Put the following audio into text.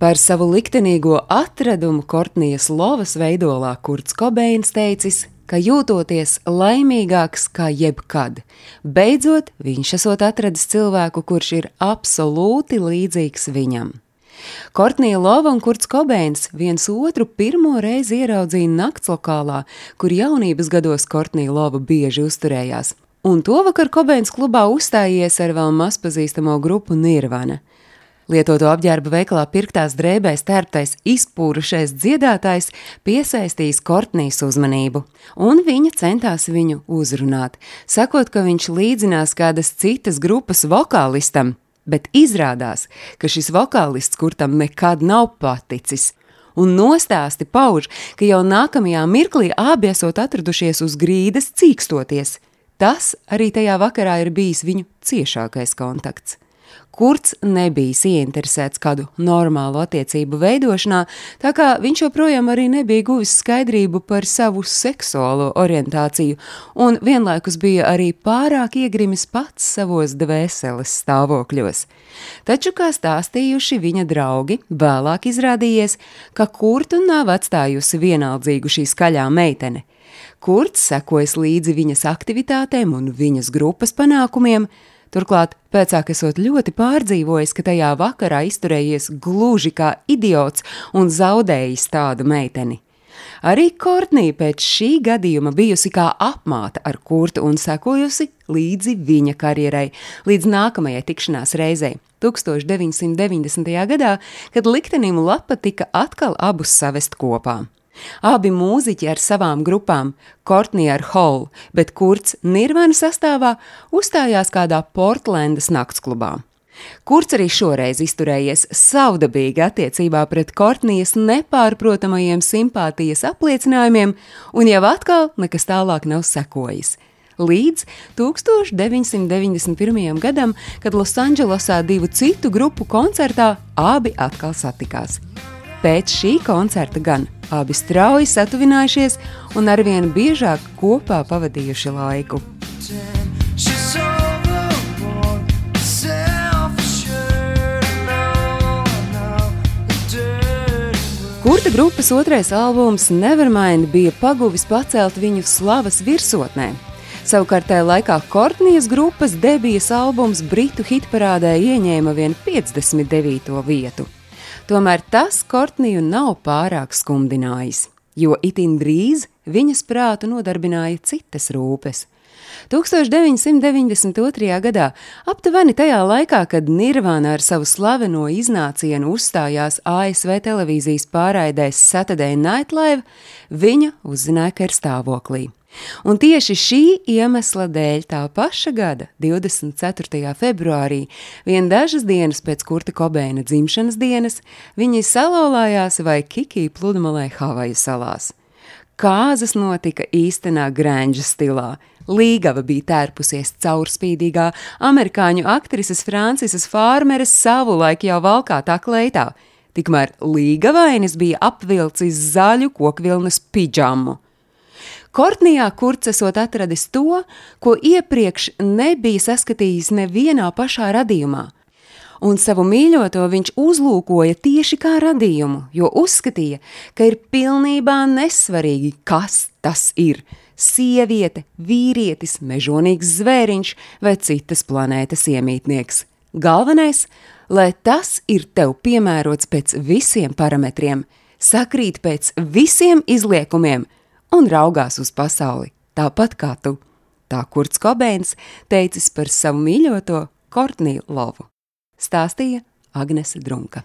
Par savu liktenīgo atradumu Kortnijas Lovas veidolā Kurts Kobeins teicis, ka jūtoties laimīgāks kā jebkad. Beidzot, viņš esot atradis cilvēku, kurš ir absolūti līdzīgs viņam. Kortnija Lova un Kurts Kobeins viens otru pirmo reizi ieraudzīja naktslokālā, kur jaunības gados Kortnija Lova bieži uzturējās. Un to vakar Kobeins klubā uzstājies ar vēl mazpazīstamo grupu Nirvana. Lietoto apģērba veikalā pirktās drēbēs tērptais izpūrušais dziedātājs piesaistīs Kortnijas uzmanību, un viņa centās viņu uzrunāt, sakot, ka viņš līdzinās kādas citas grupas vokālistam, bet izrādās, ka šis vokālists kurtam nekad nav paticis. Un nostāsti pauž, ka jau nākamajā mirklī abi esot atradušies uz grīdas cīkstoties. Tas arī tajā vakarā ir bijis viņu ciešākais kontakts. Kurts nebija ieinteresēts kādu normālu attiecību veidošanā, tā kā viņš joprojām arī nebija guvis skaidrību par savu seksuālo orientāciju, un vienlaikus bija arī pārāk iegrimis pats savos dvēseles stāvokļos. Taču, kā stāstījuši viņa draugi, vēlāk izrādījies, ka Kurtu nav atstājusi vienaldzīgu šī skaļā meitene. Kurts sekojas līdzi viņas aktivitātēm un viņas grupas panākumiem, Turklāt, pēcāk esot ļoti pārdzīvojis, ka tajā vakarā izturējies gluži kā idiots un zaudējis tādu meiteni. Arī Kortnija pēc šī gadījuma bijusi kā apmāta ar kurtu un sekojusi līdzi viņa karjerai, līdz nākamajai tikšanās reizei, 1990. gadā, kad liktenim lapa tika atkal abus savest kopā. Abi mūziķi ar savām grupām, Kortnija ar Holu, bet Kurts Nirvana sastāvā uzstājās kādā Portlandas naktsklubā. Kurts arī šoreiz izturējies savdabīgi attiecībā pret Kortnijas nepārprotamajiem simpātijas apliecinājumiem, un jau atkal nekas tālāk nav sekojis līdz 1991. gadam, kad Losandželosā divu citu grupu koncertā abi atkal satikās. Pēc šī koncerta gan abi strauji satuvinājušies un arvien biežāk kopā pavadījuši laiku. Kurta grupas otrais albums Nevermind bija paguvis pacelt viņu slavas virsotnē. Savukārt tajā laikā Kortnijas grupas debijas albums Britu hitparādē ieņēma vien 59. vietu. Tomēr tas Kortniju nav pārāk skumdinājis, jo itin drīz viņas prātu nodarbināja citas rūpes. 1992. gadā, aptuveni tajā laikā, kad Nirvana ar savu slaveno iznācienu uzstājās ASV televīzijas pārraidēs Saturday Night Live, viņa uzzināja, ka ir stāvoklī. Un tieši šī iemesla dēļ tā paša gada 24. februārī, vien dažas dienas pēc Kurta Kobeina dzimšanas dienas, viņi salauzās vai Kiki pludmalē Havaju salās. Kāzas notika īstenā grāņģa stilā. Līgava bija tērpusies caurspīdīgā amerikāņu aktrises Francises Fārmeres savulaik jau valkātā kleitā, tikmēr līgavainis bija apvilcis zaļu kokvilnas pidžamu. Kortnijā Kurts esot atradis to, ko iepriekš nebija saskatījis nevienā pašā radījumā. Un savu mīļoto viņš uzlūkoja tieši kā radījumu, jo uzskatīja, ka ir pilnībā nesvarīgi, kas tas ir - sieviete, vīrietis, mežonīgs zvēriņš vai citas planētas iemītnieks. Galvenais, lai tas ir tev piemērots pēc visiem parametriem, sakrīt pēc visiem izliekumiem – un raugās uz pasauli tāpat kā tu. Tā Kurts Kobeins teicis par savu mīļoto Kortniju Lovu. Stāstīja Agnese Drunka.